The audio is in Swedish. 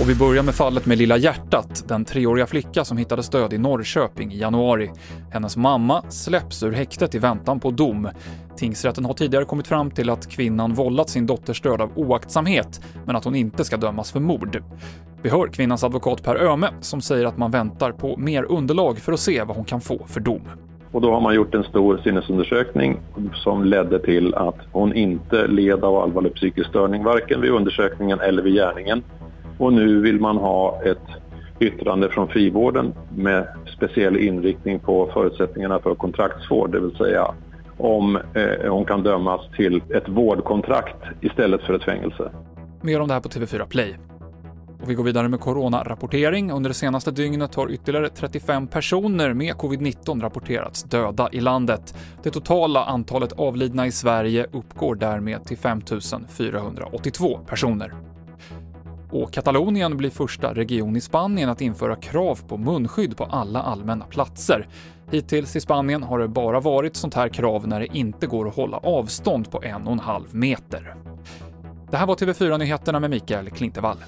Och vi börjar med fallet med Lilla hjärtat, den treåriga flicka som hittades död i Norrköping i januari. Hennes mamma släpps ur häktet i väntan på dom. Tingsrätten har tidigare kommit fram till att kvinnan vållat sin dotters död av oaktsamhet, men att hon inte ska dömas för mord. Vi hör kvinnans advokat Per Öme som säger att man väntar på mer underlag för att se vad hon kan få för dom. Och då har man gjort en stor sinnesundersökning som ledde till att hon inte led av allvarlig psykisk störning, varken vid undersökningen eller vid gärningen. Och nu vill man ha ett yttrande från frivården med speciell inriktning på förutsättningarna för kontraktsvård, det vill säga om eh, hon kan dömas till ett vårdkontrakt istället för ett fängelse. Mer om det här på TV4 Play. Och vi går vidare med coronarapportering. Under det senaste dygnet har ytterligare 35 personer med covid-19 rapporterats döda i landet. Det totala antalet avlidna i Sverige uppgår därmed till 5 482 personer. Och Katalonien blir första region i Spanien att införa krav på munskydd på alla allmänna platser. Hittills i Spanien har det bara varit sånt här krav när det inte går att hålla avstånd på en och en halv meter. Det här var TV4 Nyheterna med Mikael Klintevall.